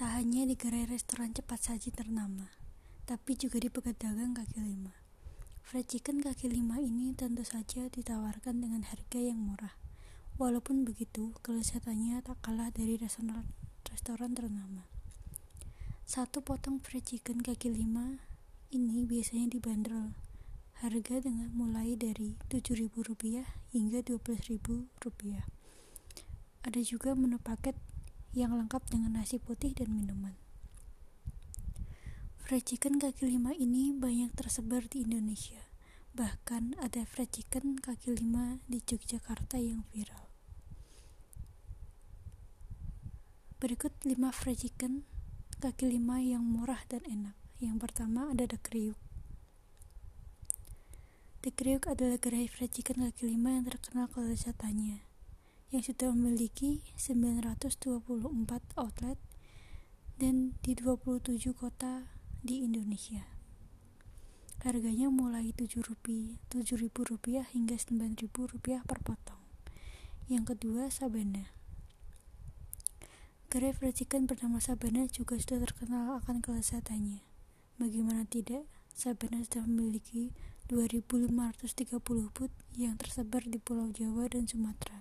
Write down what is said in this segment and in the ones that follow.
Tak hanya di gerai restoran cepat saji ternama, tapi juga di pedagang kaki lima. Fried chicken kaki lima ini tentu saja ditawarkan dengan harga yang murah. Walaupun begitu, kelezatannya tak kalah dari restoran, restoran ternama. Satu potong fried chicken kaki lima ini biasanya dibanderol harga dengan mulai dari Rp7.000 hingga Rp12.000. Ada juga menu paket yang lengkap dengan nasi putih dan minuman. Fried chicken kaki lima ini banyak tersebar di Indonesia. Bahkan ada fried chicken kaki lima di Yogyakarta yang viral. Berikut 5 fried chicken kaki lima yang murah dan enak. Yang pertama ada The Kriuk. The Kriuk adalah gerai fried chicken kaki lima yang terkenal kelezatannya yang sudah memiliki 924 outlet dan di 27 kota di Indonesia. Harganya mulai Rp7.000 rupiah hingga Rp9.000 per potong. Yang kedua, Sabana. Gerai fried chicken bernama Sabana juga sudah terkenal akan kelezatannya. Bagaimana tidak, Sabana sudah memiliki 2.530 booth yang tersebar di Pulau Jawa dan Sumatera.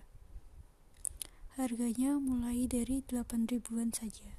Harganya mulai dari 8 ribuan saja.